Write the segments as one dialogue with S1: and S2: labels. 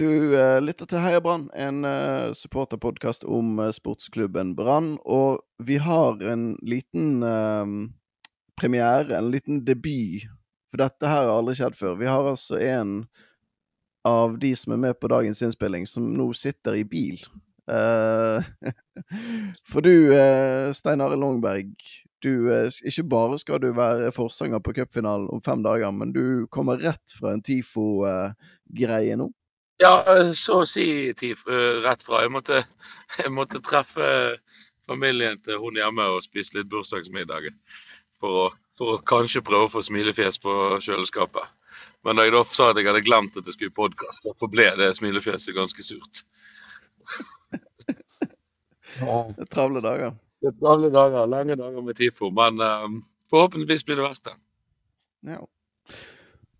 S1: Du uh, lytter til Heia Brann, en uh, supporterpodkast om uh, sportsklubben Brann. Og vi har en liten premiere, en liten debut. For dette her har aldri skjedd før. Vi har altså en av de som er med på dagens innspilling, som nå sitter i bil. for du, Stein Arild Longberg, du, ikke bare skal du være forsanger på cupfinalen om fem dager, men du kommer rett fra en TIFO-greie nå?
S2: Ja, så å si TIF rett fra. Jeg måtte, jeg måtte, treffe familien til hun hjemme og spise litt bursdagsmiddag. For for å kanskje prøve å få smilefjes på kjøleskapet. Men da jeg da sa at jeg hadde glemt at jeg skulle i podkast, forble ble det smilefjeset ganske surt.
S1: Det er travle dager.
S2: Det er travle dager, lange dager med TIFO. Men um, forhåpentligvis blir det verste.
S1: Ja.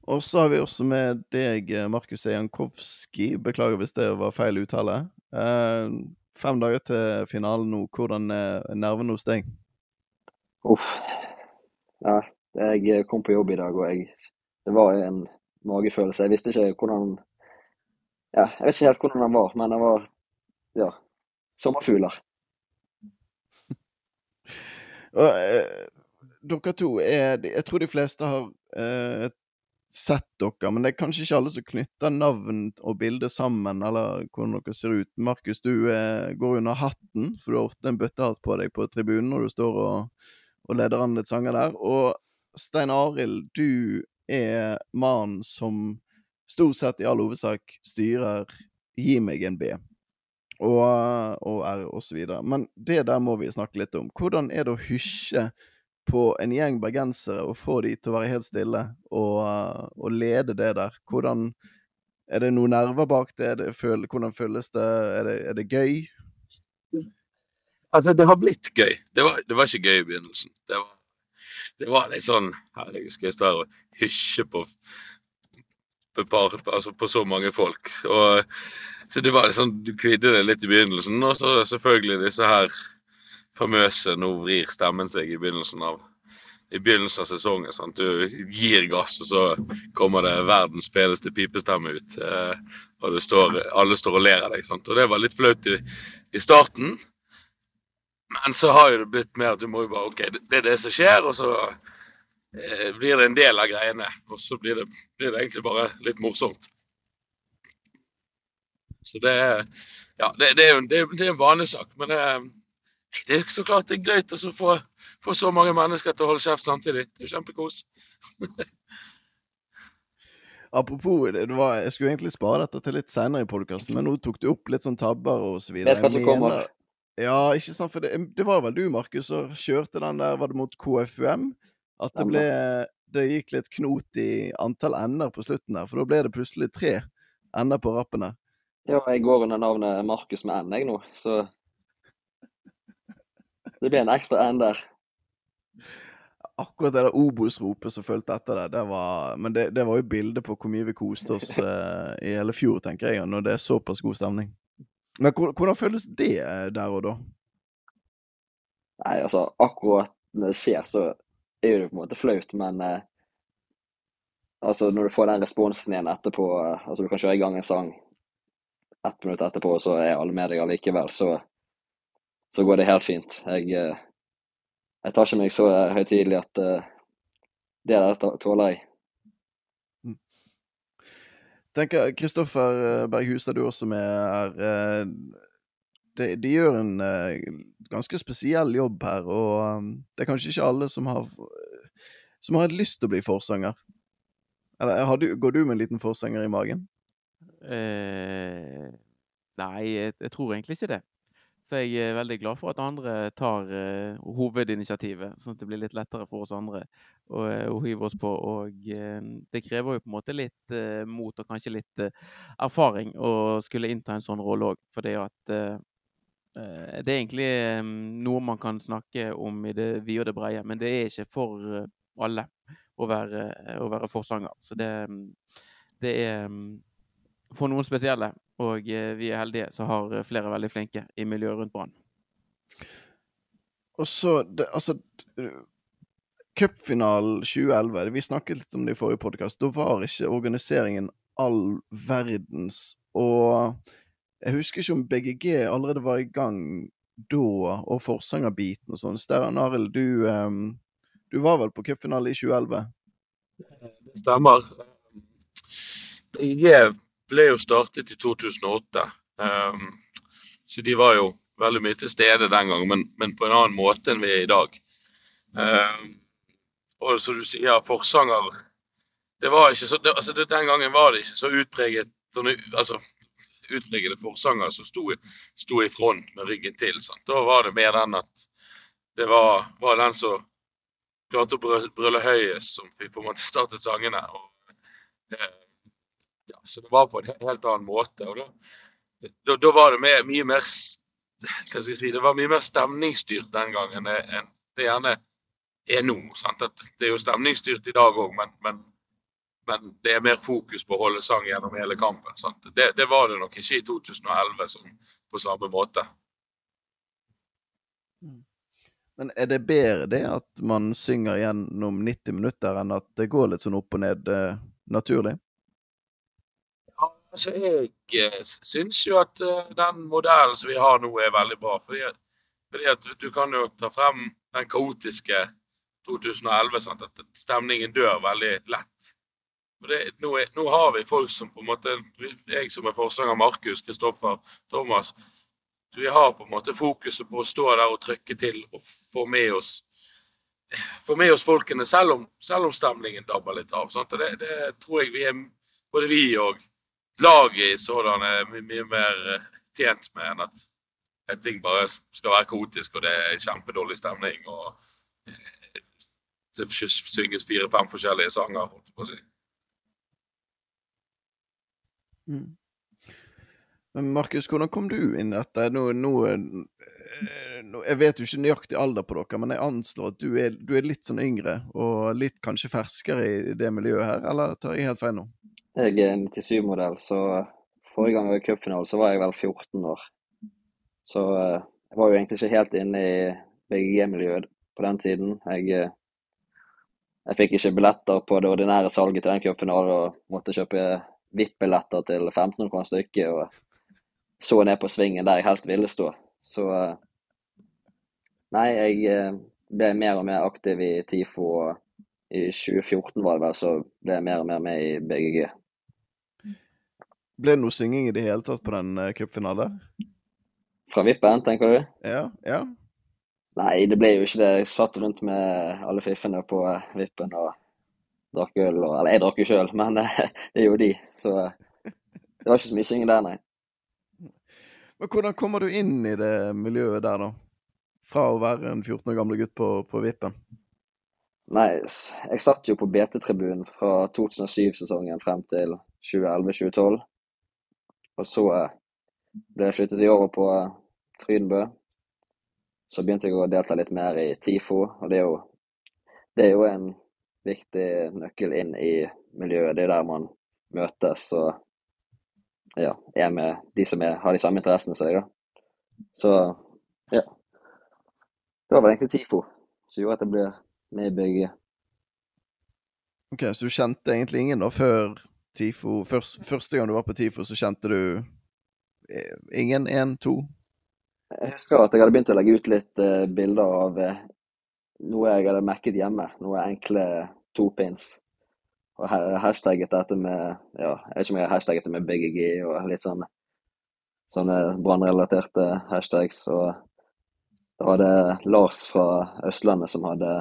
S1: Og så har vi også med deg, Markus Jankowski. Beklager hvis det var feil uttale. Eh, fem dager til finalen nå. Hvordan er nervene hos deg?
S3: Uff. Ja, jeg kom på jobb i dag, og jeg, det var en magefølelse. Jeg visste ikke hvordan ja, Jeg vet ikke helt hvordan den var, men den var ja, sommerfugler.
S1: og, eh, dere to er Jeg tror de fleste har eh, et sett dere, men det er kanskje ikke alle som knytter navn og bilde sammen, eller hvordan dere ser ut. Markus, du eh, går under hatten, for du har ofte en bøttehatt på deg på tribunen når du står og, og leder an litt sanger der. Og Stein Arild, du er mannen som stort sett i all hovedsak styrer Gi meg en B. Og, og R, og så videre. Men det der må vi snakke litt om. Hvordan er det å hysje på en gjeng bergensere og få de til å være helt stille og, og lede det der? Hvordan Er det noen nerver bak det? det føl, hvordan føles det? Er, det? er det gøy?
S2: Altså, det har blitt gøy. Det var, det var ikke gøy i begynnelsen. Det var, det var litt sånn Herregud, skal jeg stå her og hysje på, på, par, altså på så mange folk? Og, så det var litt sånn, Du kvidde deg litt i begynnelsen. Og så selvfølgelig disse her famøse 'nå vrir stemmen seg' i begynnelsen av, i begynnelsen av sesongen. Sant? Du gir gass, og så kommer det verdens peneste pipestemme ut. Eh, og står, alle står og ler av deg. Sant? Og det var litt flaut i, i, starten. Men så har jo det blitt mer at du må jo bare OK, det, det er det som skjer, og så eh, blir det en del av greiene. Og så blir det, blir det egentlig bare litt morsomt. Så det, ja, det, det er jo det, det er en vanesak. Men det, det er så klart det er greit å få, få, så mange mennesker til å holde kjeft samtidig. Det er jo kjempekos.
S1: Apropos, det var, jeg skulle egentlig spare dette til litt senere i podkasten, men nå tok du opp litt sånn tabber og så videre.
S3: Vet hva som kommer.
S1: Ja, ikke sant, for det, det var vel du, Markus, som kjørte den der, var det mot KFUM? At det ble Det gikk litt knot i antall ender på slutten der, for da ble det plutselig tre ender på rappene.
S3: Ja, jeg går under navnet Markus med N, jeg nå, så det blir en ekstra N der.
S1: Akkurat det der Obos-ropet som fulgte etter det, det var, men det, det, var jo bildet på hvor mye vi koste oss eh, i hele fjor, tenker jeg, når det er såpass god stemning. Men hvordan føles det eh, der og da?
S3: Nei, altså, akkurat når det skjer, så er det på en måte flaut, men eh, altså, når du får den responsen igjen etterpå, uh, altså du kan kjøre i gang en sang ett minutt etterpå, så er alle med deg allikevel, så så går det helt fint. Jeg, eh, jeg tar ikke meg så eh, høytidelig at uh, det der tåler jeg. Mm.
S1: tenker Kristoffer Berghustad, du også med her. De, de, gjør en ganske spesiell jobb her, og det er kanskje ikke alle som har, som har lyst til å bli forsanger. Eller du, går du med en liten forsanger i magen?
S4: Eh, nei, jeg, jeg, tror egentlig ikke det. Så jeg er veldig glad for at andre tar uh, hovedinitiativet, sånn at det blir litt lettere for oss andre å, eh, å hive oss på. Og uh, det krever jo på en måte litt uh, mot og kanskje litt erfaring å skulle innta en sånn rolle òg. For det er egentlig um, noe man kan snakke om i det vide og det brede, men det er ikke for alle å være, å være forsanger. Så det, det er um, for noen spesielle. Og eh, vi er heldige som har eh, flere veldig flinke i miljøet rundt Brann.
S1: Og så, det, altså Cupfinalen 2011, vi snakket litt om det i forrige podkast. Da var ikke organiseringen all verdens. Og jeg husker ikke om BGG allerede var i gang da, og forsangerbiten og sånn. Sterran Arild, du, um, du var vel på cupfinale i 2011?
S2: Det stemmer. BGG ble jo startet i 2008. Um, så de var jo veldig mye til stede den gangen, men, men på en annen måte enn vi er i dag. Um, og som du sier, forsanger det var ikke så, det, altså det, Den gangen var det ikke så utpreget sånne, altså, utpregede forsanger som sto, sto, i front med ryggen til. Sant? Da var det mer den at det var, var den som klarte å brølle høyest, som fikk på en måte startet sangene. Og, eh, ja, så det var på en helt annen måte. og Da, da, da var det mer, mye mer hva skal jeg si, det var mye mer stemningsstyrt den gangen enn det gjerne er nå. Det er jo stemningsstyrt i dag òg, men, men, men, det er mer fokus på å holde sang gjennom hele kampen. Det, det, var det nok ikke i 2011 som, på samme måte.
S1: Mm. Men er det bedre det at man synger gjennom 90 minutter, enn at det går litt sånn opp og ned eh, naturlig?
S2: Altså, Jeg eh, syns jo at uh, den modellen som vi har nå, er veldig bra. Fordi, fordi at du kan jo ta frem den kaotiske 2011. Sant? At stemningen dør veldig lett. Det, nå, er, nå, har vi folk som på en måte Jeg som er forsanger, Markus, Kristoffer, Thomas. Vi har på en måte fokuset på å stå der og trykke til og få med oss få med oss folkene, selv om, selv om stemningen dabber litt av. Det, det tror jeg vi er, både vi og laget i sådan er mye mer eh, tjent med enn at, at ting bare skal være kaotisk og det er kjempedårlig stemning. og eh, det synges fire-fem forskjellige sanger. holdt på å si.
S1: Mm. Men Markus, hvordan kom du inn i dette? Nå, nå, eh, nå, jeg vet jo ikke nøyaktig alder på dere, men jeg anslår at du er, du er, litt sånn yngre og litt kanskje ferskere i det miljøet her, eller tar jeg helt feil nå?
S3: Jeg er 97-modell, så forrige gang jeg var i cupfinalen, var jeg vel 14 år. Så eh, jeg var jo egentlig ikke helt inne i BGG-miljøet på den tiden. Jeg, eh, jeg fikk ikke billetter på det ordinære salget til den cupfinalen og måtte kjøpe VIP-billetter til 1500 kroner stykket. Og så ned på svingen der jeg helst ville stå. Så eh, Nei, jeg ble mer og mer aktiv i TIFO. og I 2014 var det vel, så ble jeg mer og mer med i BGG.
S1: Ble det noe synging i det hele tatt på den uh, cupfinalen?
S3: Fra vippen, tenker du?
S1: Ja, ja.
S3: Nei, det ble jo ikke det. Jeg satt rundt med alle fiffene på uh, vippen og drakk øl. Og, eller jeg drakk jo sjøl, men uh, det gjorde de. Så det var ikke så mye synging der, nei.
S1: Men hvordan kommer du inn i det miljøet der, da? Fra å være en 14 år gamle gutt på, på vippen?
S3: Nei, jeg satt jo på BT-tribunen fra 2007-sesongen frem til 2011-2012. Og så eh, ble jeg flyttet over på eh, Frydenbø. Så begynte jeg å delta litt mer i TIFO, og det er jo, det er jo en viktig nøkkel inn i miljøet. Det er der man møtes og ja, er med de som er, har de samme interessene som deg. Så ja. Det var vel egentlig TIFO som gjorde at jeg ble med i bygget.
S1: Ok, Så du kjente egentlig ingen da før TIFO Først, Første gang du var på TIFO, så kjente du eh, ingen? Én? To?
S3: Jeg husker at jeg hadde begynt å legge ut litt uh, bilder av uh, noe jeg hadde merket hjemme. Noe enkle topins. Og hashtagget dette med ja, Jeg vet ikke om jeg har hashtagget det med BGG og litt sånn sånne brannrelaterte hashtags. Og da var det Lars fra Østlandet som hadde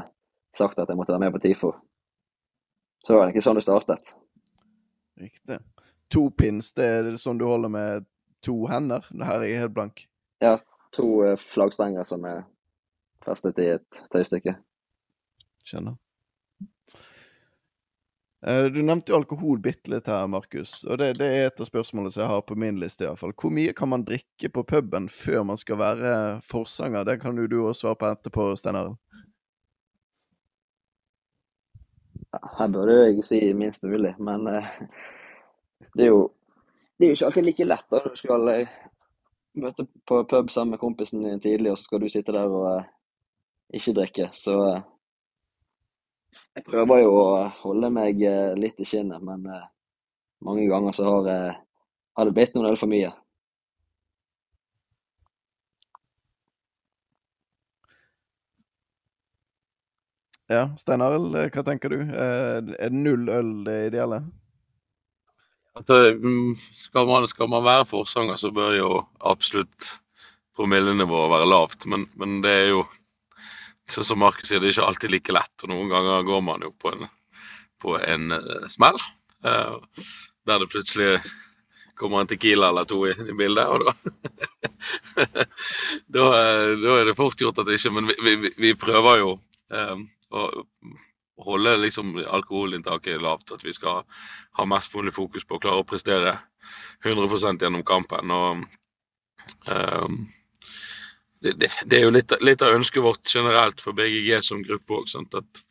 S3: sagt at jeg måtte være med på TIFO. Så det var egentlig sånn det startet.
S1: Riktig. To pins, det er sånn du holder med to hender? Det her er jeg helt blank.
S3: Ja, to eh, flaggstenger som er festet i et tøystykke.
S1: Skjønner. Eh, du nevnte jo alkohol bitte litt her, Markus. Og det, det, er et av spørsmålene som jeg har på min liste. i hvert fall. Hvor mye kan man drikke på puben før man skal være forsanger? Det kan jo du også svare på etterpå, Stein
S3: her burde jeg si minst mulig, men uh, det er jo det er jo ikke alltid like lett da du skal uh, møte på pub sammen med kompisen din tidlig, og så skal du sitte der og uh, ikke drikke. Så jeg prøver jo å holde meg litt i skinnet, men mange ganger så har, eh, har det blitt noen øl for mye.
S1: Ja, Steinar, eh, hva tenker du? Er er null øl det ideelle?
S2: Altså, mm, skal, man, skal man være forsanger, så bør jo absolutt promillenivået være lavt. Men, men det er jo så som Markus sier, det er ikke alltid like lett. Og noen ganger går man jo på en, på en uh, smell. Der det plutselig kommer en Tequila eller to i, i bildet. Og da, da, da, er det fort gjort at det ikke Men vi, vi, vi prøver jo å holde liksom alkoholinntaket lavt. At vi skal ha mest mulig fokus på å klare å prestere 100 gjennom kampen. og um, det, det, det, er jo litt, litt, av ønsket vårt generelt for BGG som gruppe òg. At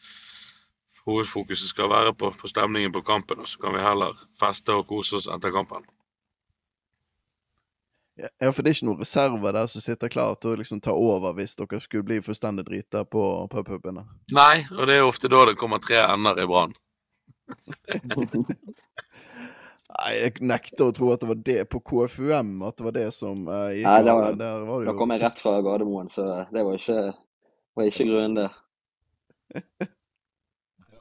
S2: hovedfokuset skal være på, på, stemningen på kampen, og så kan vi heller feste og kose oss etter kampen.
S1: Ja, for det er ikke noen reserver der som sitter klar til å liksom ta over hvis dere skulle bli fullstendig drita på, på pubene?
S2: Nei, og det er ofte da det kommer tre ender i Brann.
S1: Nei, jeg nekter å tro at det var det på KFUM at det var det som uh,
S3: gikk Nei, det var, der var det jo... Da kom jeg rett fra Gardermoen, så det var ikke, var ikke grunnen, det.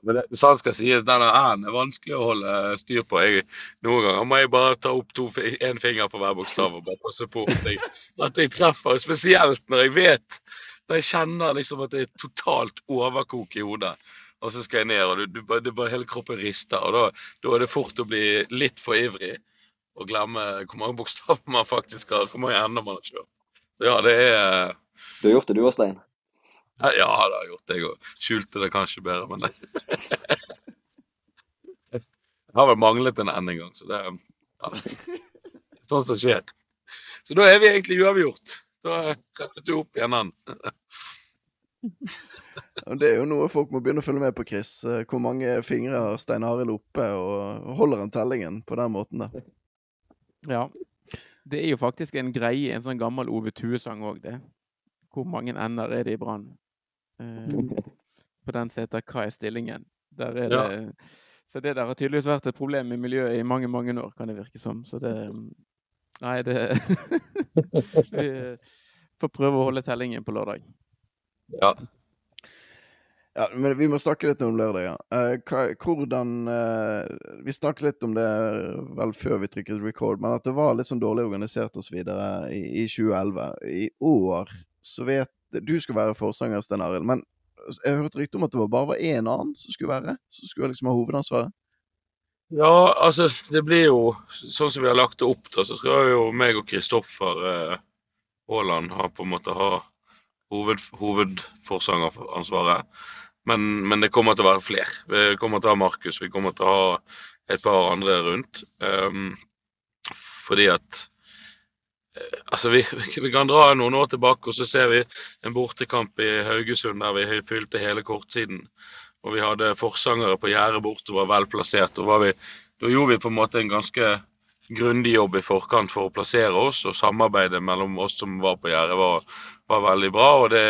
S2: Men det, sånn skal sies, den r-en er vanskelig å holde styr på. Jeg, noen ganger må jeg bare ta opp én finger på hver bokstav og bare passe på at jeg, at jeg, treffer. Spesielt når jeg vet, når jeg kjenner liksom at det er totalt overkok i hodet og så skal jeg ned, og du, du, du bare hele kroppen rister. og da, da, er det fort å bli litt for ivrig og glemme hvor mange bokstaver man faktisk har, hvor mange ender man har kjørt. Så ja, det er
S3: Du har gjort det du òg, Stein?
S2: Ja, det har jeg gjort. Jeg òg. Skjulte det kanskje bedre, men det Jeg har vel manglet en ende en gang, så det er ja, sånn som skjer. Så da er vi egentlig uavgjort. Da rettet du opp igjen den.
S1: Det er jo noe folk må begynne å følge med på, Chris. Eh, hvor mange fingre har Stein Arild oppe, og holder han tellingen på den måten da?
S4: Ja. Det er jo faktisk en greie, en sånn gammel Ove Tue-sang òg, det. Hvor mange ender er det i Brann? Eh, på den som heter 'Hva er stillingen?' Der er det ja. Så det der har tydeligvis vært et problem i miljøet i mange, mange år, kan det virke som. Så det Nei, det Vi får prøve å holde tellingen på lørdag.
S2: Ja.
S1: Ja, men Vi må snakke litt om lørdag. Ja. Eh, hvordan eh, Vi snakket litt om det vel før vi trykket record, men at det var litt sånn dårlig organisert osv. I, i 2011. I år så vet Du skulle være forsanger, Stein Arild, men jeg har hørt rykte om at det bare var én annen som skulle være, som skulle liksom ha hovedansvaret?
S2: Ja, altså det blir jo sånn som vi har lagt det opp da, så skal jo meg og Kristoffer eh, Haaland ha på en måte ha hoved, hovedforsangeransvaret. Men, men, det kommer til å være flere. Vi kommer til å ha Markus, vi kommer til å ha et par andre rundt. Um, fordi at Altså, vi, vi, kan dra noen år tilbake, og så ser vi en bortekamp i Haugesund der vi fylte hele kortsiden. Og vi hadde forsangere på gjerdet borte og var vel plassert. Og vi, da gjorde vi på en måte en ganske grundig jobb i forkant for å plassere oss, og samarbeidet mellom oss som var på gjerdet, var, var, veldig bra. og det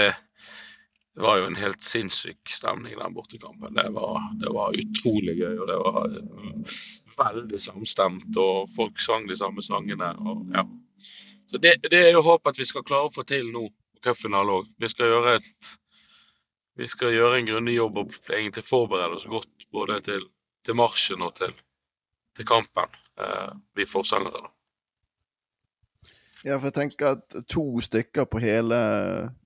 S2: det var jo en helt sinnssyk stemning den bortekampen. Det var, det var utrolig gøy, og det var eh, veldig samstemt. Og folk sang de samme sangene. Og, ja. Så det, det er jo håp at vi skal klare å få til nå på cupfinale òg. Vi skal gjøre et vi skal gjøre en grundig jobb og egentlig forberede oss godt både til, til marsjen og til, til kampen, eh, vi da.
S1: Ja, for jeg tenker at to stykker på hele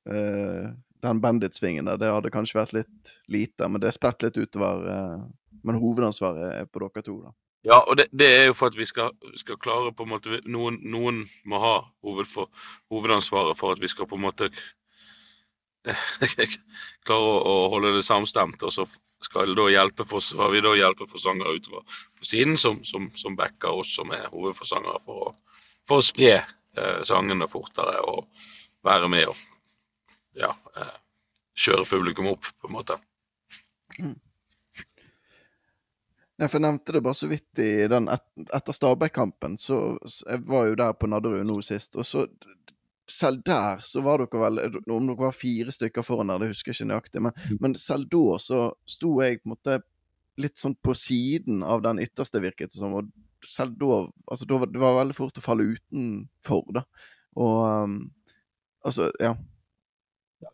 S1: eh, den banditsvingen der, det hadde kanskje vært litt lite. Men det er spredt litt utover. Eh, men hovedansvaret er på dere to, da.
S2: Ja, og det, det, er jo for at vi skal, skal, klare på en måte Noen, noen må ha hovedfor, hovedansvaret for at vi skal på en måte klare å, å, holde det samstemt. Og så skal da hjelpe for, har vi da hjelpeforsangere utover på siden som, som, som backer oss som er hovedforsangere for å, for å spre eh, sangene fortere og være med og ja, eh, kjøre publikum opp, på en måte. Mm.
S1: Jeg nevnte det bare så vidt i den et, etter Stabæk-kampen. Så jeg var jo der på Nadderud nå sist. Og så selv der så var dere vel Om dere var fire stykker foran der, det husker jeg ikke nøyaktig. Men, mm. men selv da så sto jeg på en måte litt sånn på siden av den ytterste, virket det som. Og selv da Altså, da var det var veldig fort å falle utenfor, da. Og um, altså, ja.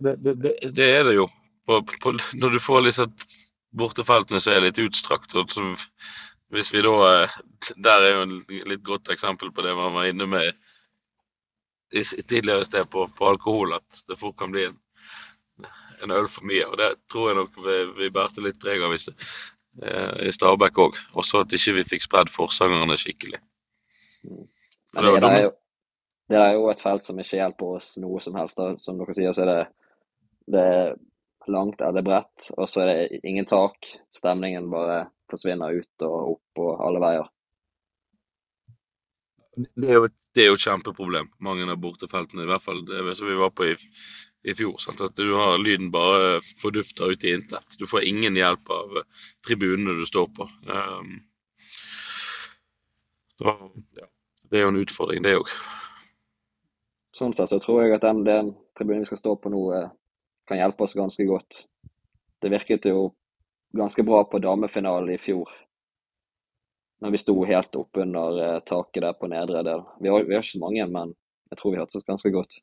S2: Det, det, det, det er det jo. På, på, når du får liksom bortefeltene som er litt utstrakt. Og så, hvis vi da eh, Der er jo et litt godt eksempel på det man var inne med i, tidligere sted på, på, alkohol, at det fort kan bli en, en øl for mye. Og det tror jeg nok vi, vi bærte litt preg av i, eh, i Stabæk òg. Også at ikke vi fikk spredd forsangerne skikkelig.
S3: Men det, det, er jo, det, er jo, et felt som ikke hjelper oss noe som helst. Da. Som dere sier, så er det, det langt eller bredt, og så er det ingen tak. Stemningen bare forsvinner ut og opp og alle veier.
S2: Det er jo, det er jo et kjempeproblem, mange av bortefeltene. I hvert fall det som vi var på i, i fjor. Sant? At du har lyden bare fordufta ut i intet. Du får ingen hjelp av tribunene du står på. Um, så, ja. Det er jo en utfordring, det òg.
S3: Sånn sett så tror jeg at den, den tribunen vi skal stå på nå, kan hjelpe oss ganske godt. Det virket jo ganske bra på damefinalen i fjor. Når vi sto helt oppunder eh, taket der på nedre del. Vi har, vi har ikke så mange, men jeg tror vi hørtes ganske godt.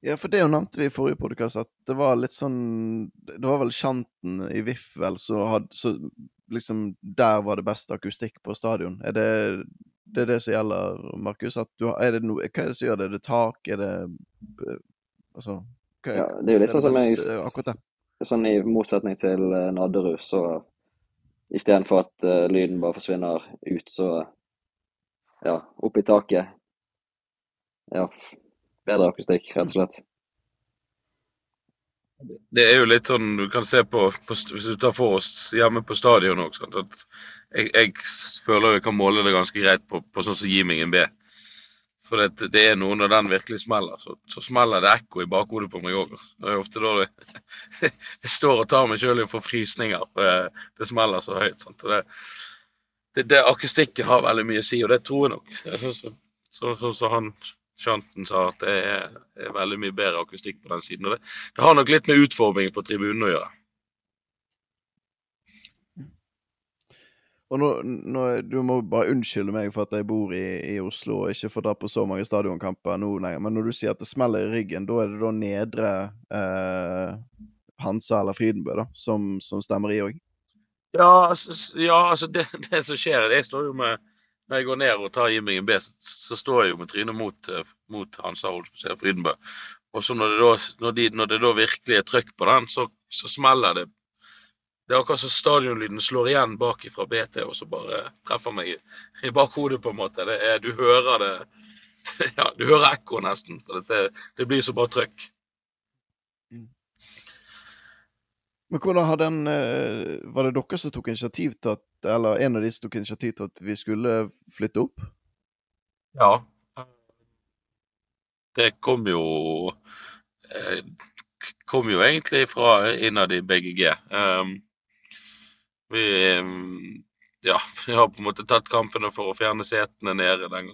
S1: Ja, for det jo nevnte vi i forrige podkast, at det var litt sånn Det var vel Sjanten i VIF vel så had, så liksom Der var det beste akustikk på stadion. Er det det, er det som gjelder, Markus? Hva er det som gjør det? Er det tak? Er det eh, Altså
S3: hva, ja, det er jo sånn som jeg Sånn i motsetning til uh, Nadderud, så istedenfor at uh, lyden bare forsvinner ut, så ja, opp i taket. Ja, bedre akustikk, rett og slett.
S2: Det er jo litt sånn du kan se på, på Hvis du tar for oss hjemme på stadion òg, at jeg, jeg, føler jeg kan måle det ganske greit på, på sånn som Gi meg en B. For det, det, er noe når den virkelig smeller, så, så smeller det ekko i bakhodet på meg òg. Det er ofte da det, jeg står og tar meg sjøl i å få frysninger. Det, det smeller så høyt. Sant? Det, det, det, Akustikken har veldig mye å si, og det tror jeg nok. Jeg synes, så, så, så han Shanten sa at det er, er, veldig mye bedre akustikk på den siden. og det, det har nok litt med utformingen på tribunen å gjøre.
S1: Og nå, nå, Du må bare unnskylde meg for at jeg bor i, i Oslo og ikke får dra på så mange stadionkamper nå lenger, men når du sier at det smeller i ryggen, da er det da nedre eh, Hansa eller Frydenbø da, som, som stemmer i òg?
S2: Ja, altså, ja, altså det, det, som skjer, det står jo med Når jeg går ned og tar i en B, så, så, står jeg jo med trynet mot, eh, mot Hansa Olsen Frydenbø. Og så når det, da, når, de, når det da virkelig er trøkk på den, så, så smeller det det er akkurat som stadionlyden slår igjen bak fra BT og så bare treffer meg i, bakhodet, på en måte. Er, du hører det Ja, du hører ekko nesten. For det, det, blir så bare trøkk. Mm.
S1: Men hvordan har den eh, Var det dere som tok initiativ til at Eller en av de som tok initiativ til at vi skulle flytte opp?
S2: Ja. Det kom jo eh, kom jo egentlig fra innad i BGG. Um, vi, ja, vi har på en måte tatt kampene for å fjerne setene nede. Den,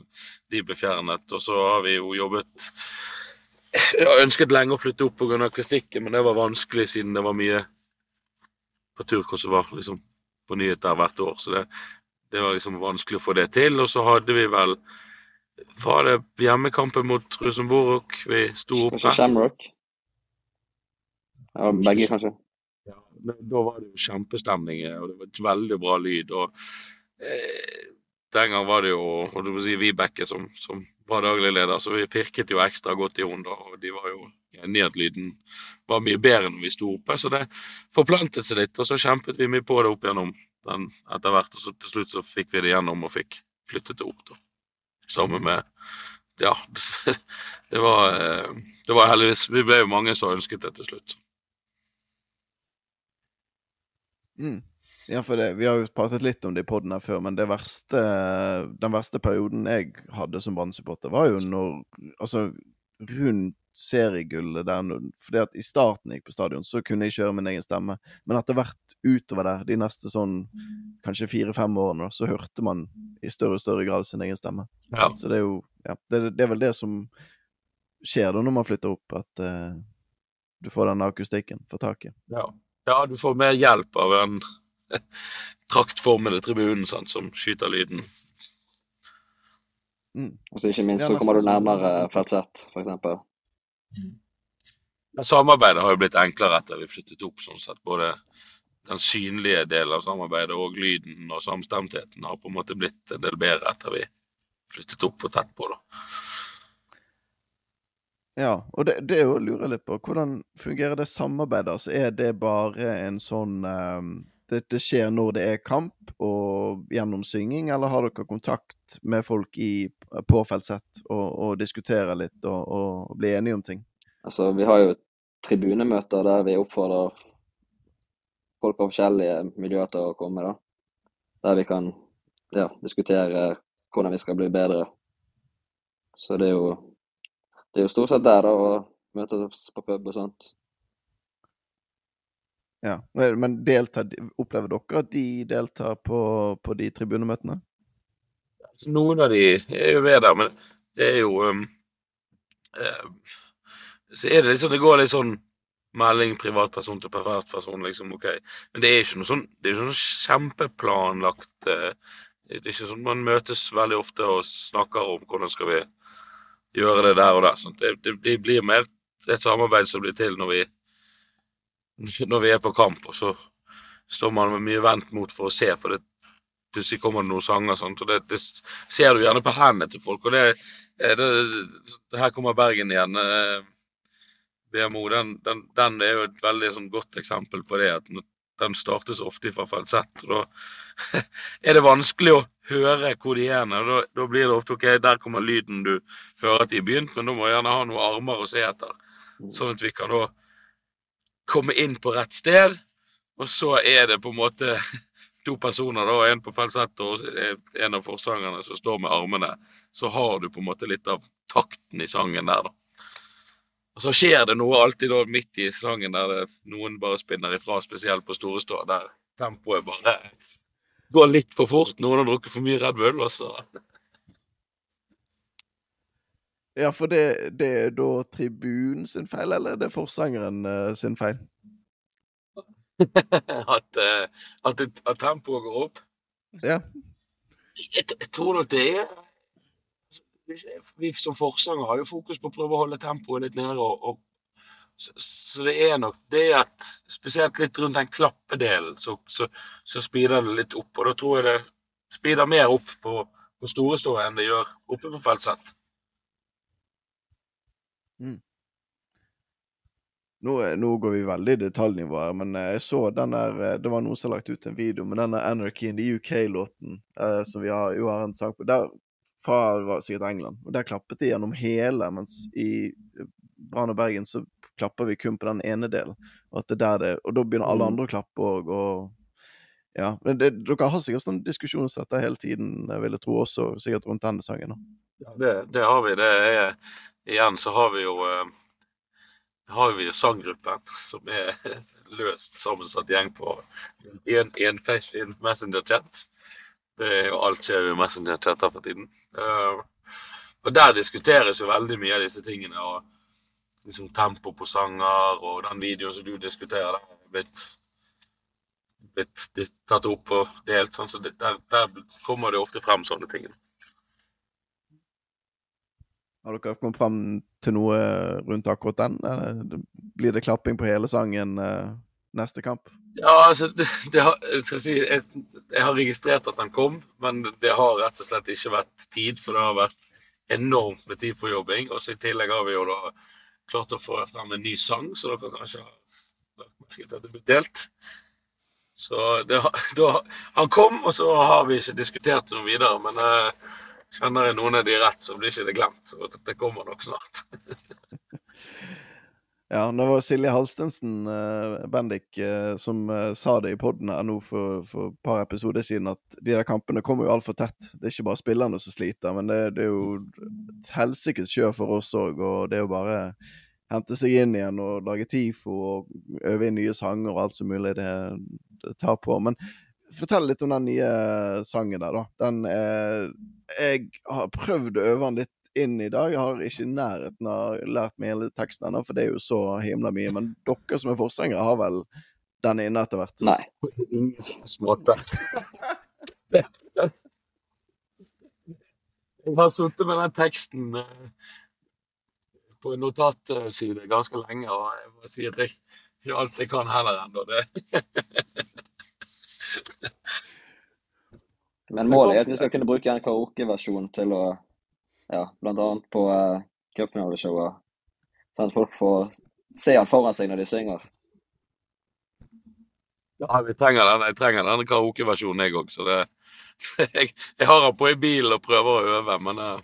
S2: de ble fjernet. Og så har vi jo jobbet Jeg har ønsket lenge å flytte opp pga. akustikken, men det var vanskelig siden det var mye på turkurs som var liksom på nyheter hvert år. Så det, det, var liksom vanskelig å få det til. Og så hadde vi vel Var det hjemmekampen mot Rosenborg vi sto oppe?
S3: Kanskje Shamrock? Ja, begge, kanskje.
S2: Ja, da var det jo kjempestemning, eh, og det var et veldig bra lyd. og eh, Den gang var det jo og du må si, Vibeke som, som var daglig leder, så vi pirket jo ekstra godt i henne. Og de var jo enige at lyden var mye bedre når vi sto oppe. Så det forplantet seg litt, og så kjempet vi mye på det opp gjennom den etter hvert. Og så til slutt så fikk vi det gjennom og fikk flyttet det opp, da. Sammen med Ja, det var, eh, det var heldigvis Vi ble jo mange som ønsket det til slutt.
S1: Mm. Ja, for det, Vi har jo pratet litt om det i poden her før, men verste, den verste perioden jeg hadde som brann var jo når Altså rundt seriegullet der fordi at I starten jeg gikk på stadion, så kunne jeg kjøre min egen stemme. Men etter hvert utover der, de neste sånn kanskje fire-fem årene, så hørte man i større og større grad sin egen stemme. Ja. Så det er jo ja, det, det, er vel det som skjer da når man flytter opp, at uh, du får den akustikken, for taket.
S2: Ja. Ja, du får mer hjelp av en traktformede tribunen sant, som skyter lyden.
S1: Mm.
S3: Og så ikke minst så kommer du nærmere felt Z, for eksempel.
S2: Samarbeidet har jo blitt enklere etter vi flyttet opp, sånn sett. Både den synlige delen av samarbeidet og lyden og samstemtheten har på en måte blitt en del bedre etter vi flyttet opp for tett på. da.
S1: Ja, og det, det er jo å lure litt på. Hvordan fungerer det samarbeidet? Altså, er det bare en sånn um, det, det skjer når det er kamp og gjennom synging, eller har dere kontakt med folk i, påfeltsett og, og diskuterer litt og, og blir enige om ting?
S3: Altså, vi har jo tribunemøter der vi oppfordrer folk fra forskjellige miljøer til å komme, da. Der vi kan ja, diskutere hvordan vi skal bli bedre. Så det er jo, det er jo stort sett der, å møtes på pub og sånt.
S1: Ja, Men deltar, opplever dere at de deltar på, på de tribunemøtene?
S2: Noen av de er jo ved der, men det er jo um, uh, Så er det liksom Det går litt sånn melding privatperson til privatperson, liksom. OK. Men det er ikke noe sånn Det er ikke noe kjempeplanlagt uh, Det er ikke sånn man møtes veldig ofte og snakker om hvordan skal vi gjøre det der og der. Sånn. Det, det, det blir mer et samarbeid som blir til når vi når vi er på kamp, og så står man med mye vendt mot for å se, for det plutselig kommer det noen sanger. Sånt, og det, det ser du gjerne på hendene til folk. og det, eh, det, Her kommer Bergen igjen. eh, BMO den, den, den er jo et veldig sånn, godt eksempel på det. at Den startes ofte fra Z. og Da er det vanskelig å høre hvor de er. Da, da blir det ofte OK, der kommer lyden du hører at de har begynt, men da må jeg gjerne ha noen armer å se etter. Sånn at vi kan da komme inn på rett sted. Og så er det på en måte to personer, da, en på falsett og en av forsangerne som står med armene. Så har du på en måte litt av takten i sangen der, da. Og så skjer det noe alltid da midt i sangen der det, noen bare spinner ifra, spesielt på store stå, der tempoet bare går litt for fort. Noen har drukket for mye Red Bull, og så
S1: Ja, for det, det er da tribunen sin feil, eller er det forsangeren eh, sin feil?
S2: at, eh, at, at tempoet går opp.
S1: Ja.
S2: Jeg, jeg tror nok det er Vi som forsanger har jo fokus på å prøve å holde tempoet litt nede. Og, og, så, så det er nok det at spesielt litt rundt den klappedelen, så, så, så speeder det litt opp. Og da tror jeg det speeder mer opp på, på store stå enn det gjør oppe på feltsett.
S1: Nå, nå går vi veldig i detaljnivå her, men eh, jeg så den der eh, Det var noen som har lagt ut en video med denne Anarchy in the UK-låten eh, som vi har, jo har en sang på. Der, fra var sikkert England. Og der klappet de gjennom hele, mens i eh, Brann og Bergen så klapper vi kun på den ene delen. Og, at det der det, og da begynner alle
S3: Mm.
S1: andre å klappe òg, og Ja. Men det, dere har sikkert sånn dette hele tiden, jeg ville tro, også sikkert rundt denne sangen.
S2: Ja, det, det har vi. Det er, igjen så har vi jo eh, har vi jo sanggruppen, som er løst sammensatt gjeng på en, en Messenger-chat. Det er jo alt skjer jo i Messenger-chatter for tiden. Eh, og der diskuteres jo veldig mye av disse tingene. og liksom Tempo på sanger og den videoen som du diskuterer, der er blitt, blitt tatt opp og delt. sånn, så det, der, der kommer det ofte frem sånne ting.
S1: Har dere kommet frem til noe rundt akkurat den? Blir det klapping på hele sangen eh, neste kamp?
S2: Ja, altså, det, det har, jeg, si, jeg, jeg har registrert at han kom, men det har rett og slett ikke vært tid. For det har vært enormt med tid for jobbing. Og så i tillegg har vi jo da klart å få frem en ny sang, så dere kanskje har lagt merke til at det ble delt. Så det, da, han kom, og så har vi ikke diskutert noe videre. Men eh, kjenner jeg noen av de rett, så blir ikke det glemt. Så det kommer nok snart.
S1: Ja, det var Silje Halstensen, uh, Bendik, uh, som uh, sa det i poden her nå for, et par episoder siden, at de der kampene kommer jo altfor tett. Det er ikke bare spillerne som sliter, men det, det er jo et helsikes kjør for oss òg. Og det er jo bare hente seg inn igjen og lage TIFO og øve inn nye sanger og alt som mulig det, det tar på. Men fortell litt om den nye sangen der, da. Den er Jeg har prøvd å øve den litt inn i dag. Jeg har ikke i nærheten av lært meg hele teksten ennå, for det er jo så himla mye. Men dere som er forsangere, har vel den inne etter hvert?
S3: Nei.
S2: På ingen måte. Jeg har sittet med den teksten eh, på en notatside ganske lenge, og jeg må si at jeg ikke alt jeg kan heller ennå. Det.
S3: Men målet er at vi skal kunne bruke en karaokeversjon til å Ja, annet på uh, cupfinaleshowet. Sånn at folk får se han foran seg når de synger.
S2: Ja, vi trenger den. Jeg trenger den karaokeversjonen, jeg òg. Så det, jeg, jeg har den på i bilen og prøver å øve, men uh,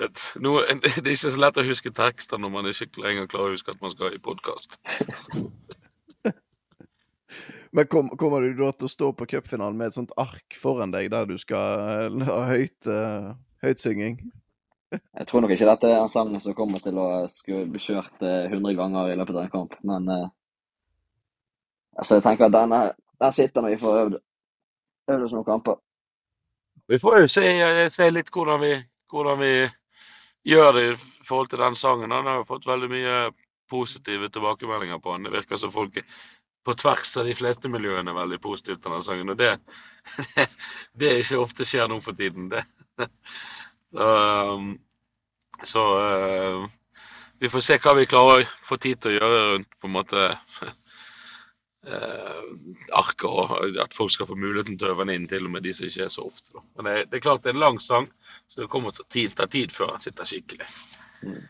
S2: det, noe, det er ikke så lett å huske tekster når man ikke lenger klarer å huske at man skal i podkast.
S1: Men kom, kommer du da til å stå på cupfinalen med et sånt ark foran deg der du skal eh, ha høyt, uh, høyt synging?
S3: Jeg tror nok ikke dette er en sang som kommer til å skulle bli kjørt eh, 100 ganger i løpet av en kamp, men eh, altså jeg tenker at denne, den sitter når vi får øvd, øvd oss noen kamper.
S2: Vi får jo se, se litt hvordan vi, hvordan vi gjør det i forhold til den sangen. Han har fått veldig mye positive tilbakemeldinger på den. Det virker som folk på tvers av de fleste miljøene er veldig positive til den sangen. Og det, det, det er ikke ofte skjer nå for tiden. Det. Um, så uh, vi får se hva vi klarer å få tid til å gjøre rundt på en måte uh, arket, og at folk skal få muligheten til å øve den inn, til og med de som ikke er så ofte. Da. Men det, det, er klart det er en lang sang, så det kommer til å tid, ta tid før han sitter skikkelig.
S3: Mm.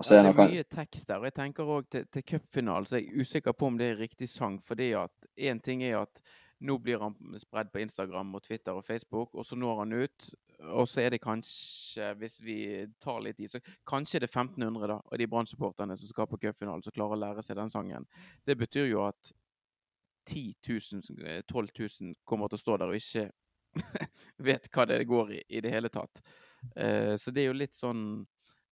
S3: Og så er
S4: det
S3: det
S4: er mye tekst der. og Jeg tenker òg til, til cupfinalen, så er jeg usikker på om det er riktig sang. fordi at én ting er at nå blir han spredd på Instagram og Twitter og Facebook, og så når han ut. Og så er det kanskje, hvis vi tar litt i, så kanskje det er 1500 da, av de Brann-supporterne som skal på cupfinalen, som klarer å lære seg den sangen. Det betyr jo at 10 000, 12 000 kommer til å stå der og ikke vet hva det går i i det hele tatt. Eh, så det er jo litt sånn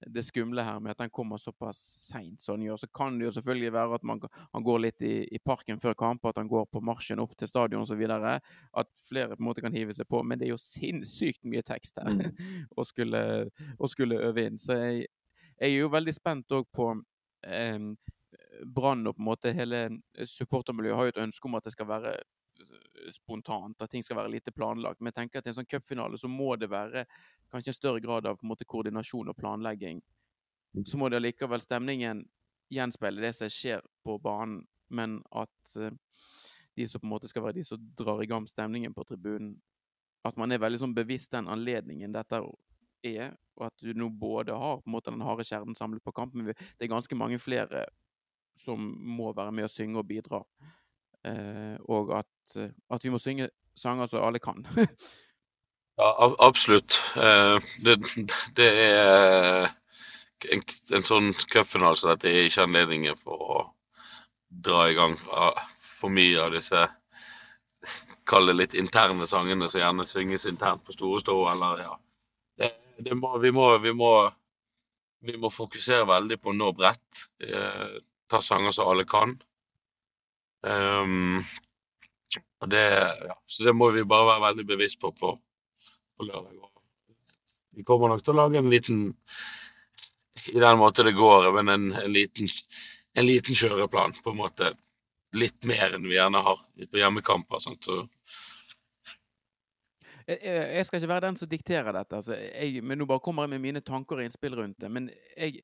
S4: det skumle her med at den kommer såpass seint som den gjør. Så kan det jo selvfølgelig være at man, han går litt i, i parken før kamp, at han går på marsjen opp til stadion osv. At flere på en måte kan hive seg på. Men det er jo sinnssykt mye tekst her å skulle, å skulle øve inn. Så jeg, jeg er jo veldig spent òg på eh, Brann og på en måte hele supportermiljøet har jo et ønske om at det skal være spontant, at ting skal være lite planlagt. Men jeg tenker at i en sånn cupfinale så må det være kanskje en større grad av måte koordinasjon og planlegging. Så må det allikevel stemningen gjenspeile det som skjer på banen, men at eh, de som på en måte skal være de som drar i gang stemningen på tribunen, at man er veldig sånn bevisst den anledningen dette er, og at du nå både har på en måte den harde kjernen samlet på kamp, men det er ganske mange flere som må være med å synge og bidra. Eh, og at, eh, at vi må synge sanger som alle kan.
S2: Ja, ab- absolutt. Eh, Det, det er en, en sånn cupfinale som dette er ikke anledningen for å dra i gang for mye av disse Kall litt interne sangene som gjerne synges internt på store stå, eller ja. Det, det må, vi, må, vi, må, vi må fokusere veldig på å nå bredt. Eh, ta sanger som alle kan. Um, det, ja, så det må vi bare være veldig bevisst på på, på lørdag. Vi kommer nok til å lage en liten I den måten det går, men en, en, liten, en liten kjøreplan, på en måte. Litt mer enn vi gjerne har på hjemmekamper.
S4: Jeg jeg skal ikke være den som dikterer dette, altså, jeg, men nå bare kommer jeg med mine tanker og innspill rundt det. Men jeg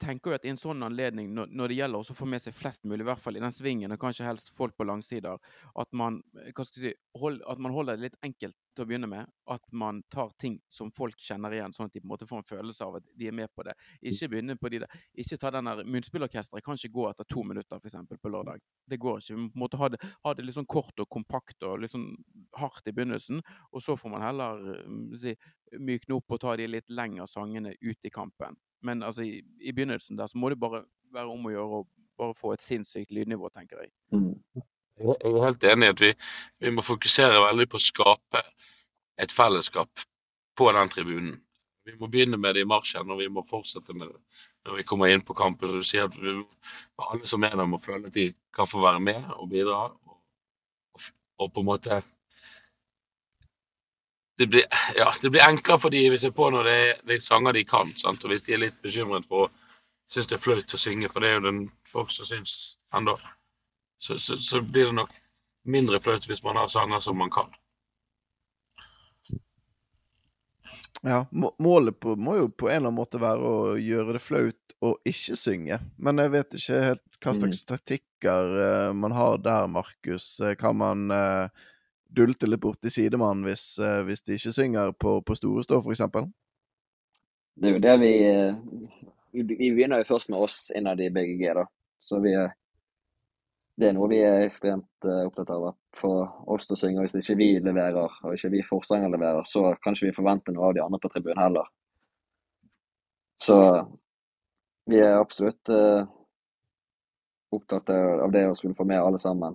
S4: tenker jo at i en sånn anledning, når, når det gjelder å få med seg flest mulig, i hvert fall i den svingen, og kanskje helst folk på langsider, at man, skal si, hold, at man holder det litt enkelt til å begynne med. At man tar ting som folk kjenner igjen, sånn at de på en måte får en følelse av at de er med på det. Ikke begynne på de der, ikke ta den der Munnspillorkesteret kan ikke gå etter to minutter, f.eks. på lørdag. Det går ikke. Vi må ha det, ha det litt sånn kort og kompakt og litt sånn hardt i begynnelsen. Og så får man heller eh, si, mykne opp og ta de litt lengre sangene ut i kampen. Men altså, i, i begynnelsen der så må det bare være om å gjøre å bare få et sinnssykt lydnivå, tenker jeg.
S3: mm.
S2: jeg jeg er helt enig i at vi, vi må fokusere veldig på å skape et fellesskap på den tribunen. Vi må begynne med det i marsjen, og vi må fortsette med det når vi kommer inn på kampen. Du sier at vi, alle som er der, må føle at de kan få være med og bidra. Og, og på en måte det blir, ja, det blir enklere for de hvis jeg på når det er, det er sanger de kan. Sant? Og hvis de er litt bekymret for syns det er flaut å synge, for det er jo den folk som syns ennå. så, så, så blir det nok mindre flaut hvis man har sanger som man kan.
S1: Ja, målet på, må jo på en eller annen måte være å gjøre det flaut å ikke synge. Men jeg vet ikke helt hva
S3: Mm.
S1: slags taktikker eh, man har der, Markus. Eh, Kan man eh, dulte litt borti sidemannen hvis, eh, hvis de ikke synger på, på storestå, f.eks.?
S3: Det er jo det vi eh, Vi vi begynner jo først med oss innad i BGG, da. Så vi Det er noe vi er ekstremt eh, opptatt av. At for oss til å synge, hvis ikke vi leverer, og ikke vi forsanger leverer, så kan ikke vi forvente noe av de andre på tribunen heller. Så vi er absolutt opptatt av det å skulle få med alle sammen.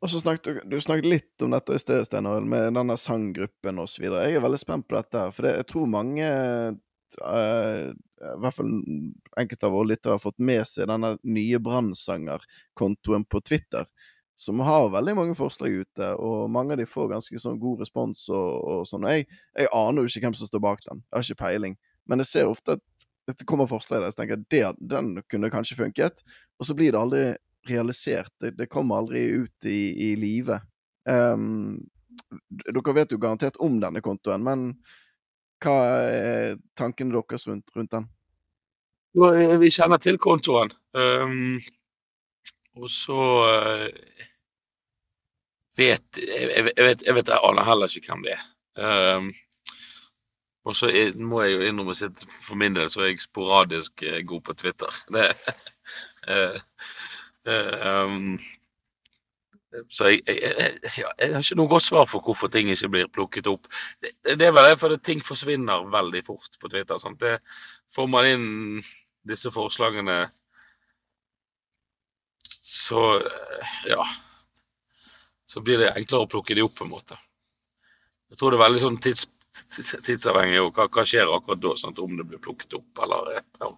S1: Og så snakket du, snakket litt om dette i sted, Steinar, med denne sanggruppen osv. Jeg er veldig spent på dette, her, for det, jeg tror mange uh, i hvert fall enkelte av våre lyttere har fått med seg denne nye Brannsanger-kontoen på Twitter, som har veldig mange forslag ute, og mange av de får ganske sånn god respons og, og sånn. Jeg, jeg aner jo ikke hvem som står bak den, jeg har ikke peiling, men jeg ser ofte at det kommer forslag der, så tenker jeg at den kunne kanskje funket, og så blir det aldri realisert. Det, det kommer aldri ut i, i live. Um, dere vet jo garantert om denne kontoen, men hva er tankene deres rundt, rundt den?
S2: Eh, Vi kjenner til kontoen. Um, og så uh, vet jeg, vet- jeg vet jeg aner heller ikke hvem det er. Um, og så må jeg jo innrømme at for min del så er jeg sporadisk eh, god på Twitter. Det, eh, um, så jeg, jeg, jeg, jeg har ikke noe godt svar for hvorfor ting ikke blir plukket opp. Det, det er vel det fordi ting forsvinner veldig fort på Twitter. Sant? Det får man inn disse forslagene så ja Så blir det enklere å plukke de opp, på en måte. Jeg tror det er veldig sånn tids, tids, tidsavhengig hva, hva skjer akkurat da, sant? om det blir plukket opp eller ja.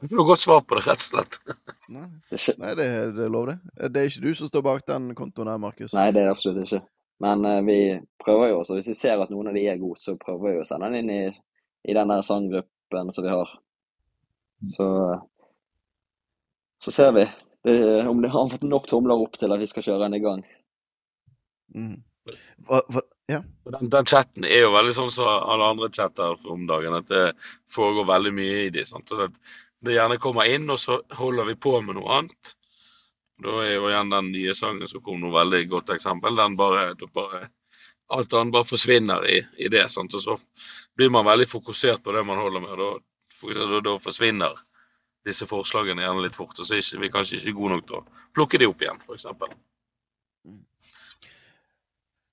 S2: Ikke noe godt svar på det, rett og slett.
S1: Nei,
S3: Det
S1: er det, er lov, det. Det er ikke du som står bak den kontoen her, Markus.
S3: Nei, det er det absolutt ikke. Men uh, vi prøver jo også, hvis vi ser at noen av de er gode, så prøver vi å sende den inn i, i den der sanggruppen som vi har. Så, så ser vi det, om det har fått nok tomler opp til at vi skal kjøre den i gang.
S1: Mm. Hva, hva, ja.
S2: Den, den chatten er jo veldig sånn som alle andre chatter om dagen, at det foregår veldig mye i de. Sant? Så det, det gjerne kommer inn, og så holder vi på med noe annet. Da er jo igjen den nye sangen som kom noe veldig godt eksempel. Den bare, bare Alt annet bare forsvinner i, i det. Sant? Og så blir man veldig fokusert på det man holder med, og da, da, forsvinner disse forslagene gjerne litt fort. Og så er vi kanskje ikke gode nok til å plukke de opp igjen, f.eks.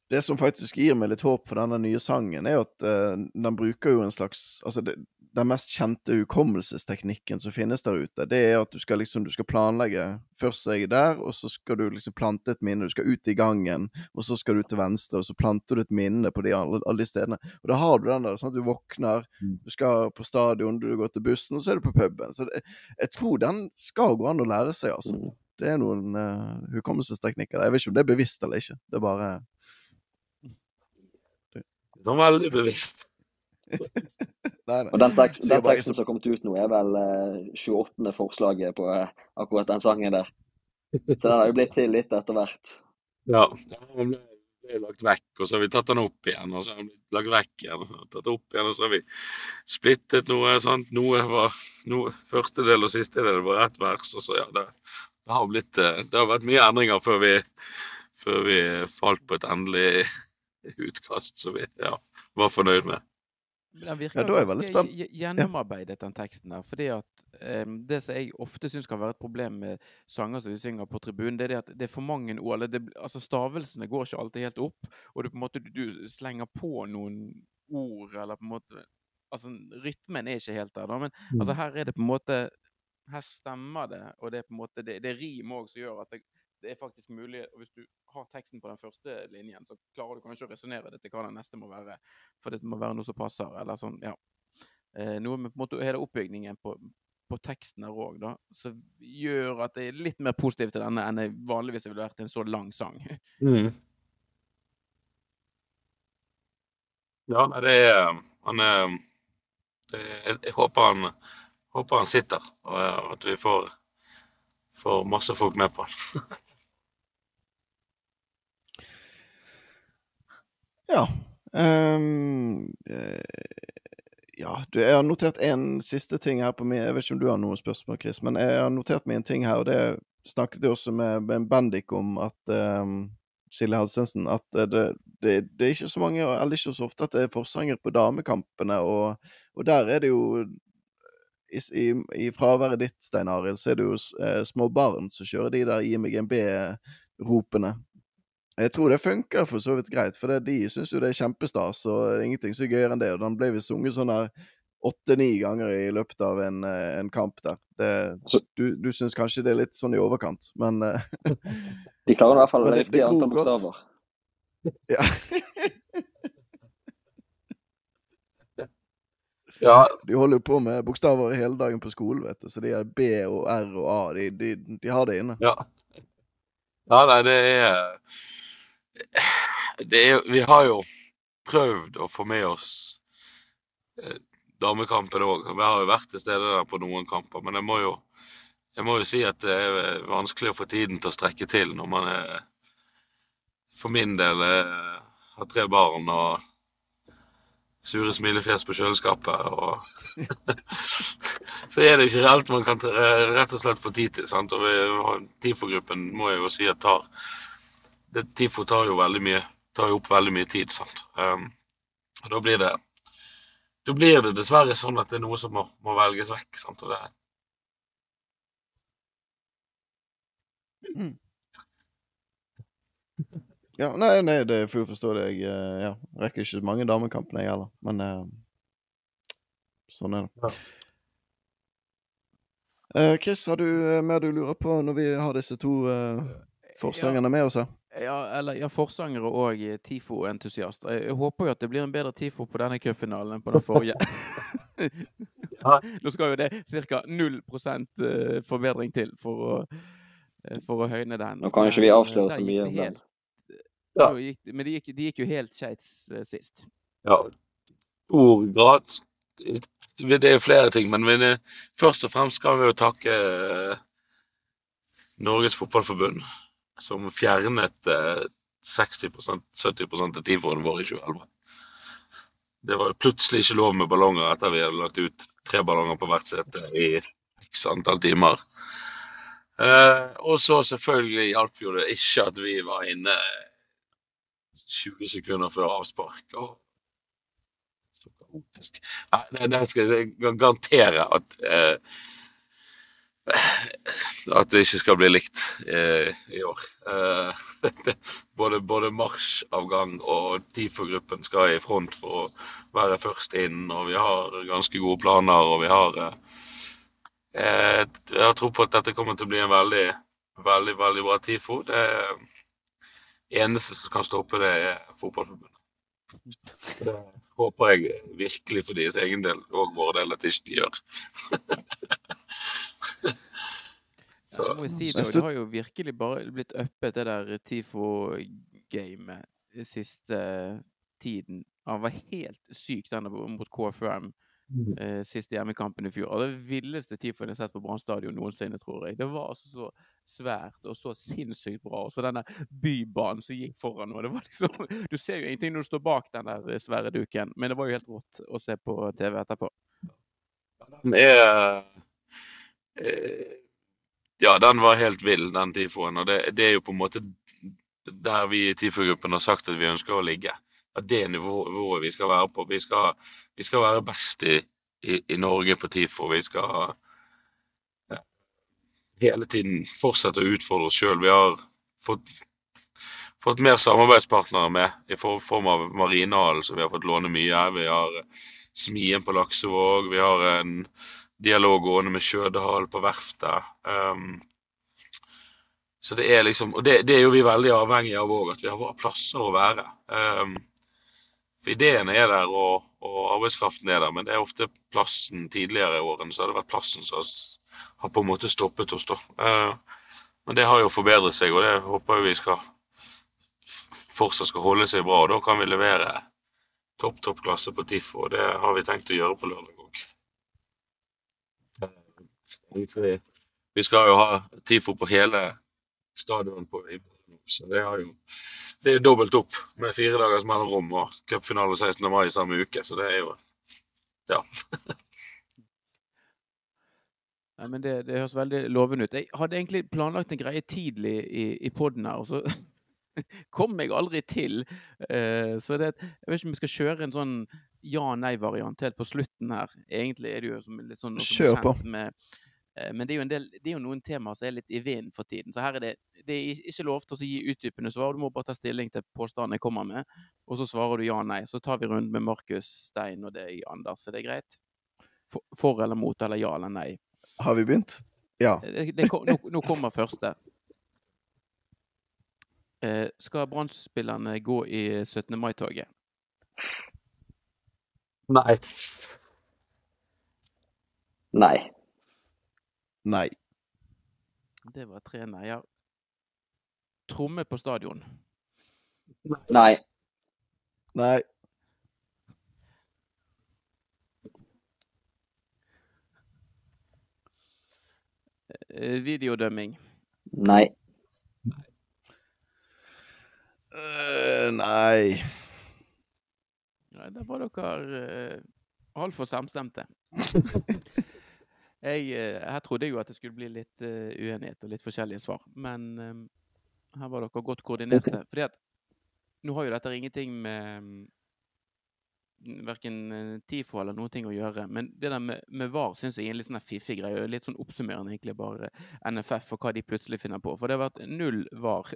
S1: Det som faktisk gir meg litt håp for denne nye sangen, er at uh, den bruker jo en slags Altså, det, den mest kjente hukommelsesteknikken som finnes der ute, det er at du skal liksom du skal planlegge Først er jeg der, og så skal du liksom plante et minne. Du skal ut i gangen, og så skal du til venstre, og så planter du et minne på de, alle, alle de stedene. Og da har du den der, sånn at du våkner,
S3: Mm.
S1: du skal på stadion, du går til bussen, og så er du på puben. Så det, jeg tror den skal gå an å lære seg, altså.
S3: Mm.
S1: Det er noen uh, hukommelsesteknikker. Jeg vet ikke om det er bevisst eller ikke. Det er bare
S2: Sånn veldig bevisst.
S1: Nei, nei.
S3: Og den, tekst, den teksten som har kommet ut nå, er vel eh, 28. forslaget på eh, akkurat den sangen der. Så den har jo blitt til litt etter hvert.
S2: Ja, den ble, ble lagt vekk, og så har vi tatt den opp igjen, og så har den blitt lagt vekk igjen, og tatt opp igjen, og så har vi splittet noe, sant. Noe var noe, første del og siste del var ett vers, og så ja, det, det har blitt eh, Det har vært mye endringer før vi, før vi falt på et endelig utkast som vi ja, var fornøyd med.
S4: Den virker
S1: Ja, da er jeg veldig
S4: ganske
S1: spent.
S4: gjennomarbeidet, den teksten der. Fordi at um, Det som jeg ofte syns kan være et problem med sanger som vi synger på tribunen, det er det at det er for mange ord. eller Det, altså Stavelsene går ikke alltid helt opp, og du på en måte du, du slenger på noen ord, eller på en måte Altså, rytmen er ikke helt der, da. Men altså, her er det på en måte Her stemmer det, og det er på en måte Det, det er rim òg som gjør at det, det er faktisk mulig og Hvis du har teksten på den første linjen, så klarer du kanskje å resonnere det til hva den neste må være. For det må være noe som passer, eller sånn, ja. Eh, noe med på en måte hele oppbygningen på, på teksten her òg, da, som gjør at jeg er litt mer positivt til denne enn jeg vanligvis ville vært til en så lang sang.
S2: Ja, nei, det er Han er det, jeg, jeg håper han håper han sitter, og at vi får, får masse folk med på den.
S1: Ja. eh, ja, du, jeg har notert en siste ting her på min Jeg vet ikke om du har noen spørsmål, Chris, men jeg har notert meg en ting her, og det snakket jeg også med, med Bendik om at um, Silje Halstensen, at det, det, det, er ikke så mange, eller ikke så ofte, at det er forsanger på damekampene, og, og der er det jo i, i, i fraværet ditt, Stein Arild, så er det jo eh, små barn som kjører de der IMGB-ropene. Jeg tror det funker for så vidt greit, for det, de syns jo det er kjempestas, og ingenting så gøyere enn det. Og den ble vi sunget sånn her åtte-ni ganger i løpet av en, eh, en kamp der. Det, du du syns kanskje det er litt sånn i overkant, men uh,
S3: De klarer i hvert fall
S1: å det-
S3: riktig antall bokstaver.
S1: ja.
S2: Ja,
S1: De holder jo på med bokstaver hele dagen på skolen, vet du, så de er B og R og A, de, de, de har det inne.
S2: Ja. Ja, nei, det er er Vi har jo prøvd å få med oss eh, damekampen òg. Vi har jo vært til stede der på noen kamper, men jeg må jo jeg må jo si at det er vanskelig å få tiden til å strekke til når man er For min del er, har tre barn og sure smilefjes på kjøleskapet. og så er det ikke reelt man kan eh, rett og slett få tid til. sant? Og Tifo-gruppen må jeg jo si at tar det, TIFO tar jo veldig mye tar jo opp veldig mye tid. sant? Um, og da blir det da blir det dessverre sånn at det er noe som må, må velges vekk. sant? Og det,
S1: Ja, nei, nei, det er fullt forståelig. Jeg eh, ja, rekker ikke mange damekampene, jeg heller. Men eh, sånn er det.
S2: Ja.
S1: Eh, Chris, har du mer du lurer på når vi har disse to uh, forsangerne med oss her?
S4: Ja, eller ja, forsangere og eh, TIFO-entusiaster. Jeg, jeg håper jo at det blir en bedre TIFO på denne cupfinalen enn på den forrige. Nå skal jo det ca. 0 eh, forbedring til for å, eh, for å høyne den.
S3: Nå kan ikke vi avsløre så mye
S4: helt-
S2: Ja.
S4: Gikk, men det gikk, de gikk jo helt skeis sist.
S2: ja, grad Det er flere ting, men vi, først og fremst skal vi jo takke Norges Fotballforbund, som fjernet eh, 60-70% av TIFO-en vår i 2011. Det var plutselig ikke lov med ballonger etter vi hadde lagt ut tre ballonger på hvert sete i x antall timer. Eh, og så selvfølgelig hjalp jo det ikke at vi var inne 20 sekunder før avspark. Og så kaotisk. Nei, det, det skal jeg garantere at eh, at det ikke skal bli likt eh, i år. Eh, både, både marsjavgang og TIFO-gruppen skal i front for å være først inn, og vi har ganske gode planer. og vi har eh, eh, Jeg har tro på at dette kommer til å bli en veldig, veldig, veldig bra TIFO. Det eneste som kan stoppe det, er Fotballforbundet. Det håper jeg virkelig for deres egen del og vår del at de ikke de gjør.
S4: Ja, jeg må jo si det, og det har jo virkelig bare blitt uppet, det der TIFO-gamet siste tiden. Han var helt syk, denne mot KFUM eh, siste hjemmekampen i fjor. Og det villeste TIFO-en jeg har sett på Brann stadion noensinne, tror jeg. Det var altså så svært og så sinnssykt bra. Og så denne bybanen som gikk foran. nå. det var liksom, du ser jo ingenting når du står bak den der svære duken, men det var jo helt rått å se på TV etterpå.
S2: Den er eh, Ja, den var helt vill, den TIFO-en. Og det, det er jo på en måte der vi i TIFO-gruppen har sagt at vi ønsker å ligge. At det nivået vi skal være på. Vi skal, vi skal være best i, i, i Norge på TIFO. Vi skal ja, hele tiden fortsette å utfordre oss sjøl. Vi har fått, fått mer samarbeidspartnere med i form av Marinehallen, så vi har fått låne mye. Vi har Smien på Laksevåg. Vi har en dialog gående med Sjødal på verftet. Um, så det er liksom, og det, det er jo vi veldig avhengige av òg, at vi har plasser å være. Um, for Ideene er der, og, og arbeidskraften er der, men det er ofte plassen tidligere i årene så har det vært plassen som har på en måte stoppet oss. da. Uh, men det har jo forbedret seg, og det håper vi skal fortsatt skal holde seg bra. og Da kan vi levere topp, topp klasse på TIFO, og det har vi tenkt å gjøre på lørdag òg. Vi- Vi skal jo ha TIFO på hele stadion på Ibrahim, så det er jo det er dobbelt opp med fire dagers mellomrom og cupfinale 16. mai samme uke, så det er jo Ja.
S4: Nei, men det, det høres veldig lovende ut. Jeg hadde egentlig planlagt en greie tidlig i, i poden her, og så kom jeg aldri til. Uh, så det, jeg vet ikke om vi skal kjøre en sånn ja-nei-variant helt på slutten her. Egentlig er det jo som litt sånn
S1: Kjør på.
S4: med men det er, jo en del, det er jo noen temaer som er litt i vinden for tiden. Så her er det, det er ikke lov til å gi utdypende svar. Du må bare ta stilling til påstanden jeg kommer med, og så svarer du ja-nei. Så tar vi runden med Markus, Stein og deg, Anders. Er det greit? For, for eller mot, eller ja eller nei?
S1: Har vi begynt? Ja.
S4: Det, det, nå, nå kommer første. Eh, skal Brann-spillerne gå i 17. mai-toget?
S2: Nei.
S3: Nei.
S1: Nei.
S4: Det var tre nei-er. Tromme på stadion?
S3: Nei.
S1: Nei.
S4: Eh, videodømming?
S3: Nei.
S1: Øh, nei.
S4: Nei, der var dere uh, altfor samstemte. jeg, eh, her trodde jeg jo at det skulle bli litt uh, uenighet og litt forskjellige svar, men um, her var dere godt koordinerte. Fordi at nå har jo dette ingenting med um, verken TIFO eller noe å gjøre, men det der med, med VAR syns jeg er en litt sånn fiffig greie. Litt sånn oppsummerende egentlig bare NFF og hva de plutselig finner på. For det har vært null VAR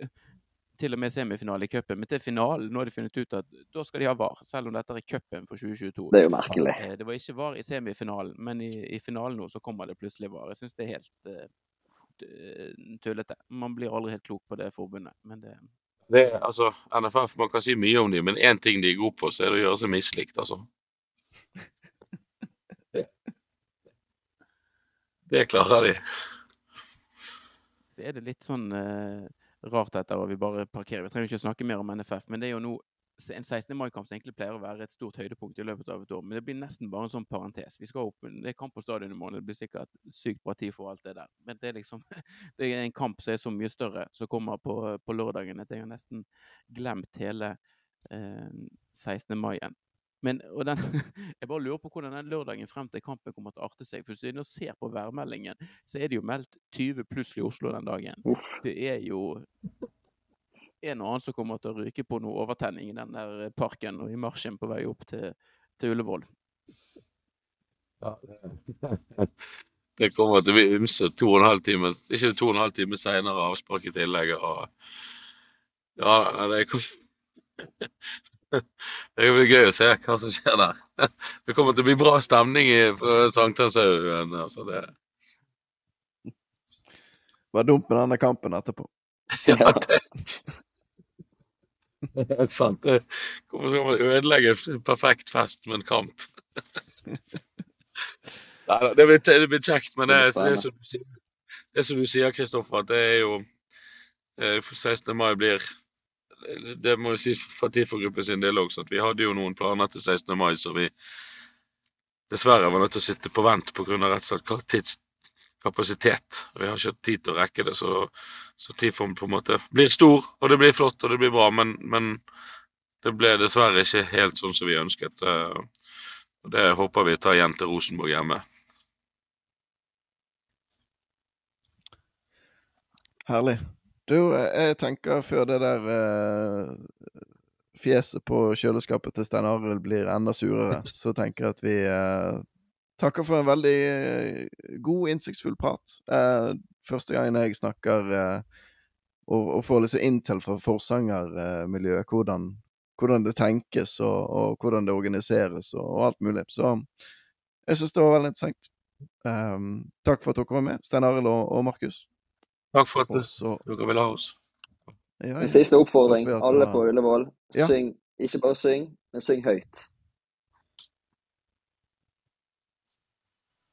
S4: til og med semifinale i cupen, men til finalen nå har de funnet ut at da skal de ha VAR, selv om dette er cupen for 2022.
S3: Det er jo merkelig.
S4: Eh, Det var ikke VAR i semifinalen, men i, i finalen nå så kommer det plutselig VAR. Jeg syns det er helt uh, tullete. Man blir aldri helt klok på det forbundet, men det
S2: Det, altså, NFF, man kan si mye om dem, men én ting de er gode på, så er det å gjøre seg mislikt, altså. Det, det klarer de.
S4: så er det litt sånn eh, rart dette, og vi bare parkerer. Vi trenger ikke snakke mer om NFF, men det er jo nå en 16. mai-kamp som egentlig pleier å være et stort høydepunkt i løpet av et år. Men det blir nesten bare en sånn parentes. Vi skal opp, Det er kamp på stadion i morgen, det blir sikkert sykt bra tid for alt det der. Men det er liksom det er en kamp som er så mye større, som kommer på, på lørdagen, at jeg har nesten glemt hele eh, 16. mai-en. Men, og den, jeg bare lurer på hvordan den lørdagen frem til kampen kommer til å arte seg. For hvis du nå ser på værmeldingen, så er det jo meldt 20 pluss i Oslo den dagen
S3: Uff.
S4: det er jo en og annen som kommer til å ryke på noe overtenning i den der parken og i marsjen på vei opp til, til Ullevål.
S2: Ja, det- Det kommer til å bli ymse to og en halv time, ikke to og en halv time senere avspark i tillegg. Og, ja, det, det blir gøy å se hva som skjer der. Det kommer til å bli bra stemning i Sankthanshaugen. Altså det,
S1: Var dumt med denne kampen etterpå.
S2: ja, det, det er sant. Det kommer til å ødelegge en perfekt fest med en kamp. Det, blir, det blir kjekt, men det, det, som du sier, det er som du sier, Kristoffer, at det er jo eh, 16. mai blir Det må jo si for TIFO-gruppen sin del også, at vi hadde jo noen planer til 16. mai som vi dessverre var nødt til å sitte på vent pga. rett og slett tidskapasitet. Vi har ikke hatt tid til å rekke det, så, så TIFO på en måte blir stor, og det blir flott og det blir bra, men, men det ble dessverre ikke helt sånn som vi ønsket. eh, og Det håper vi tar igjen til Rosenborg hjemme.
S1: Herlig. Du, jeg tenker før det der eh, fjeset på kjøleskapet til Stein Arild blir enda surere, så tenker jeg at vi eh, takker for en veldig eh, god, innsiktsfull prat. Eh, første gangen jeg snakker eh, og, og får litt inntil intel fra forsangermiljøet, hvordan, hvordan det tenkes og, og hvordan det organiseres og, og alt mulig. Så jeg syns det var veldig interessant. Um, takk for at dere var med, Stein Arild og, og Markus.
S2: Takk for at
S1: du så
S2: dere ville ha oss.
S1: ja,
S3: En siste oppfordring. Alle på Ullevål.
S1: Ja.
S3: Syng. Ikke bare syng, men syng høyt.